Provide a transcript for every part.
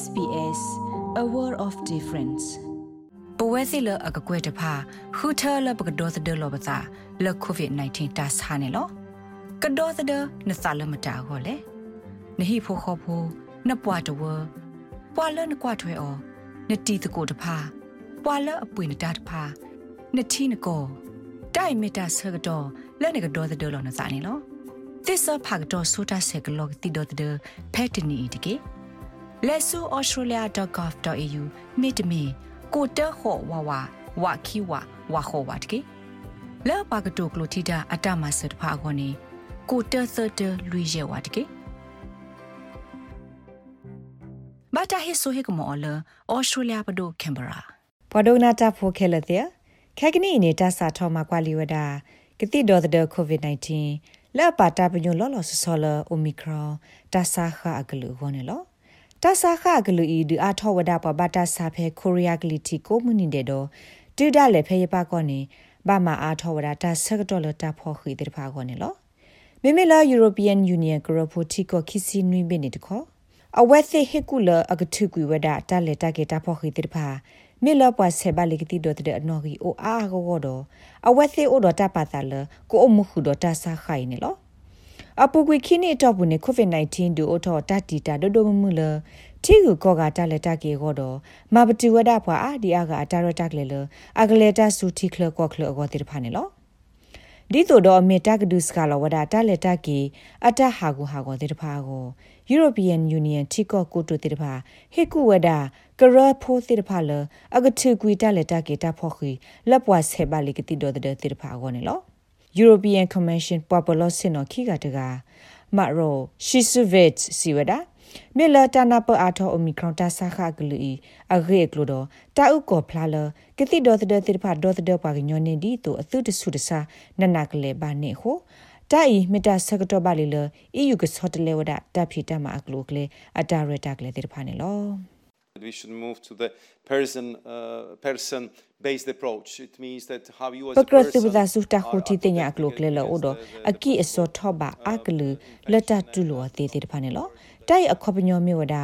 SBS a world of difference ပဝဲစီလအကကွဲတဖာဟူထလပကဒေါ်သဒလောပစာလကိုဗစ် -19 တာဆာနေလောကဒေါ်သဒနဆာလမတာဟောလေနဟိဖိုခောဖိုနပွားတဝပွာလနကွာထွဲအောနတီတကိုတဖာပွာလအပွေနတာတဖာနတီနကိုတိုင်မီတာဆကတော့လက်နကဒေါ်သဒလောနစာနေလောသစ္စာဖာကတော့ဆိုတာဆက်ကလောတီဒေါ်သဒဖက်တနီတကေ လက်ဆူ australia.gov.au မိတမီကိုတခေါ်ဝဝဝခီဝဝခေါ်ဝတ်ကေလဲပါကတိုကလိုတီတာအတမဆတ်ဖာခေါနေကိုတသတလူရဲဝတ်ကေဘာတာဟိဆိုဟေကမောလဩစတြေးလျပဒိုကင်ဘရာပဒိုနာတာဖိုခဲလတဲ့ခဲကနီနေတာစာထောမှာကွာလီဝဒကတိဒေါ်တဲ့ကိုဗစ် -19 လဲပါတာပညောလောလောဆောလအိုမီခရွန်တာစာခအကလူခေါနေလော တဆာခဂလူဤဒီအထောဝဒပဘတာစာဖဲကိုရီးယားဂလီတီကိုမူနီတဲ့တော့တူဒလည်းဖဲရပါကောနေဘာမအားထောဝဒတာဆက်ဒေါ်လတာဖော်ခီတဲ့ဖာကောနေလောမိမိလာ European Union ကရဖိုတီကိုခီစီနွိမနေတခေါအဝက်သိဟေကူလအကထုကွေဝဒတာလက်တာကေတာဖော်ခီတဲ့ဖာမေလပွားဆေဘာလီကတိဒတ်တဲ့အနော်ဂီအိုအာဂောတော့အဝက်သိအိုဒတာပါတာလကိုအမှုခုဒတာဆာခိုင်နေလော အပူကွေခိနေတော့ဘူးနေကိုဗစ် -19 ဒူအထောတတီတာဒိုဒိုမမှုလတီကူကောကတလက်တကေကောတော့မဘတူဝဒဖွာအာဒီအာကအတာရတက်လေလအကလေတာစူတီခလကောခလအကောတိဖာနေလောဒီတို့တော့မေတာကဒုစကလဝဒတာလက်တကေအတဟာကူဟာကောတိဖာကို European Union တီကောကိုတိုတိဖာဟေကူဝဒကရဖိုတိဖာလအကထုကွီတာလက်တကေတာဖောခီလက်ပွားဆေပါလီကတိတော့တဲ့တိဖာကောနေလော European Commission Popular Sino Kiga Daga Maro Shisuvet Siwada မေလတနာပအားထောအမီခရွန်တာဆာခဂလူဤအဂေကလိုတော့တာဥကောဖလာလကတိဒေါ်တဲ့တိဖာဒေါ်တဲ့ပါကညောနေဒီတိုအသုတဆုတဆာနနကလေဘာနေဟိုတိုင်မီတာစကတော့ပါလီလ EU ကစောတလေဝဒတပ်ဖီတမအကလိုကလေအတာရတာကလေတိဖာနေလော we should move to the person uh, person based approach it means that how you as a person pakra su ta khoti te nya klo kle lo odo aki aso thoba aklu lata tu lo te te phane lo တိုင်အခေါပညောမြေဝဒ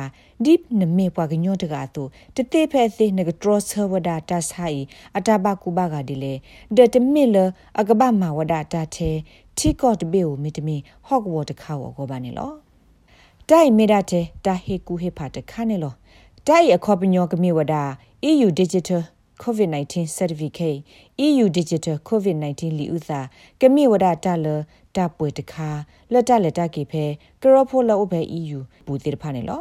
deep နမေပွားကညောတကာတူတတေဖဲသိနကဒရဆဝဒတာဆိုင်အတဘကူဘကဒီလေဒတမီလအကဘမဝဒတာသေးတီကော့တဘေကိုမီတမီဟော့ကဝတ်တခါဝကောပါနေလောတိုင်မေဒတဲ့တာဟေကူဟေဖာတခါနေလော တိုင်အခေါပညောကမြေဝဒ EU Digital COVID-19 Certificate EU Digital COVID-19 လီဥသာကမြေဝဒတာလတပွေတခါလက်တလက်တကေဖဲကရောဖိုလောဘဲ EU ဘူတိတဖာနေလော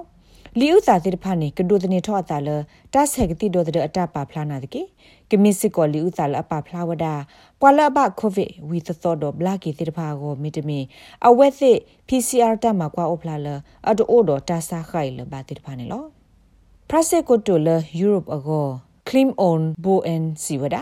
လီဥသာတိတဖာနေကဒိုတနေထောအတာလတဆက်ကတိဒိုတဲ့အတပါဖလာနာတကေကမစ်စစ်ကောလီဥသာလအပဖလာဝဒပွာလဘကိုဗစ်ဝီသသောဒဘလာကီတိတဖာကိုမီတမီအဝက်သစ် PCR တမကွာအိုဖလာလအဒိုဒတာဆာခိုင်လဘာတိတဖာနေလော ပရစေကိုတိုလယူရိုပအကော claim on bo en siwada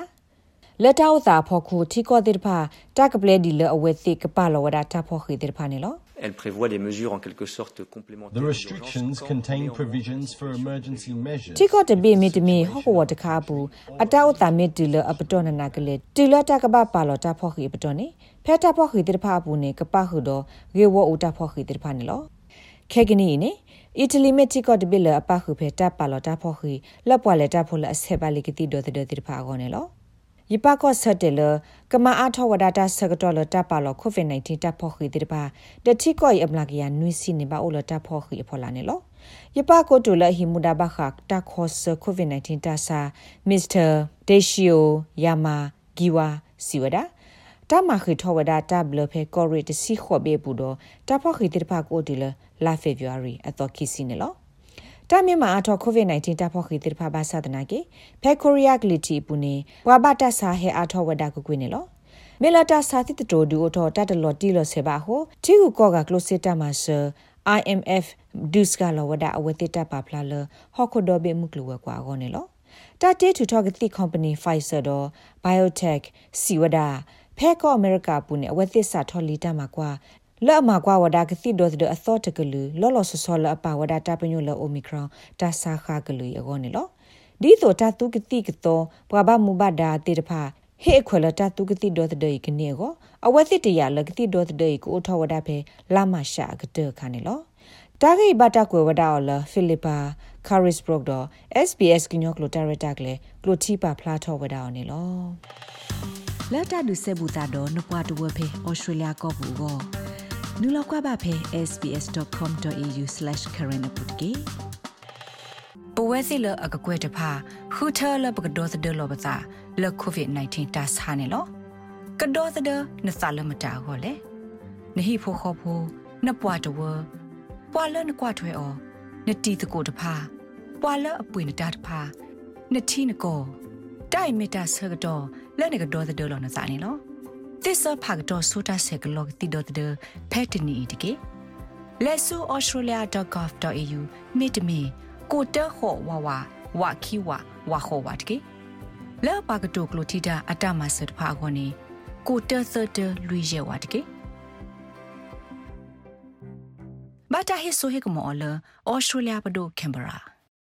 လက်တောက်သာဖို့ခုထီကောတိတဖာတကပလေဒီလအဝဲသိကပလောဝဒတာဖို့ခိတိတဖာနေလော Elle prévoit des mesures en quelque sorte complémentaires. The restrictions contain provisions for emergency measures. တီကောတဘေမီတမီဟောကဝတခါဘူးအတောက်တာမီတီလအပတော်နနာကလေတီလတကပပါလောတာဖို့ခိပတော်နေဖဲတာဖို့ခိတိတဖာဘူးနေကပဟုတော့ရေဝဦးတာဖို့ ခိတိတဖာနေလောခဲကနီနေအီတလီမက်တီကောတဘီလအပခုဖေတပ်ပါလောတာဖို့ခိလက်ပွားလက်တာဖို့လအဆက်ပါလီကတိဒိုတဲ့တဲ့ဖာကောနေလောယပကောဆတ်တယ်လကမအားထောဝဒတာဆကတော်လတပ်ပါလောကိုဗစ် -19 တပ်ဖို့ခိတဲ့ပါတတိကောအမလာကရနွိစီနေပါအိုလတပ်ဖို့ခိဖော်လာနေလောယပကိုတူလဟီမူဒါဘခတာခေါ်ဆကိုဗစ် -19 တဆာမစ္စတာဒေရှီယိုယာမာဂီဝါစီဝဒါ တမခိထောဝဒတာဘလဖေကောရီတစီခေါ်ဘေဘူးတော့တဖခိတိဖကိုဒီလလာဖေဗူအာရီအတော့ခီစီနေလောတာမြန်မာအထော COVID-19 တဖခိတိဖဘာသဒနာကေဖေကိုရီးယားဂလီတီပူနေဝါဘတဆာဟေအထောဝဒကုကွေးနေလောမေလာတာစာတိတတိုဒူအထောတတလော်တီလော်ဆေဘာဟိုတီကူကောကကလိုစစ်တာမဆာ IMF ဒုစကလောဝဒအဝတိတပါဖလာလဟော်ခိုဒိုဘေမုကလဝကွာဂောနေလောတာတေထူထောကတိ company Pfizer တော့ biotech စီဝဒ ဖဲကောအမေရိကပူနေအဝသစ်စာထော်လီတာမှာကွာလော့မှာကွာဝဒါကတိဒိုဒအသောတကလူလော်လော်ဆောဆောလအပါဝဒါတာပညိုလောအိုမီခရွန်တာဆာခါကလူအကောနေလောဒီဆိုတာတုကတိကတော့ဘွာဘမူဘဒါတေတဖာဟေခွလတာတုကတိဒေါ်တဲ့ကနေကိုအဝသစ်တရလကတိဒေါ်တဲ့ကိုထဝဒဖဲလာမရှာကတဲ့ခါနေလောတာဂိဘတာကွယ်ဝဒါအော်လာဖိလစ်ပါကာရစ်ဘရော့တော့ SBS ကညောကလိုတာရတာကလေကလိုတီပါဖလာထောဝဒါအော်နေလော လက်တာဒုဆေဘူတာတော့နပွားတဝဖေဩစတြေးလျကောဘူးကောနူလောက်ကွာပါဖေ sbs.com.au/current update ပဝဲစီလအကကွဲတဖာခူထာလပကဒေါ်သဒလောပစာလကိုဗစ် -19 တာဆာနေလောကဒေါ်သဒနဆာလမတာဟောလေနဟိဖိုခောဖိုနပွားတဝပွာလနကွာထွဲအောနတီတကိုတဖာပွာလအပွေနတာတဖာနတီနကိုတိုင်မီတာဆကတော့ လဲနေကဒေါ်သဒလောနစာနေလောသစ္စာဖာကတော့ဆိုတာဆက်ကလောတီဒေါ်သဒဖက်တနီတကေလက်ဆူ australia.gov.au မိတမီကိုတခောဝါဝါဝါခီဝါဝါခောဝါတကေလောပါကတုကလိုတီတာအတမဆတ်ဖာခေါနေကိုတသတလူရဲဝါတကေဘာတာဟေဆိုဟေကမောလဩစတြေးလျပဒိုကင်ဘရာ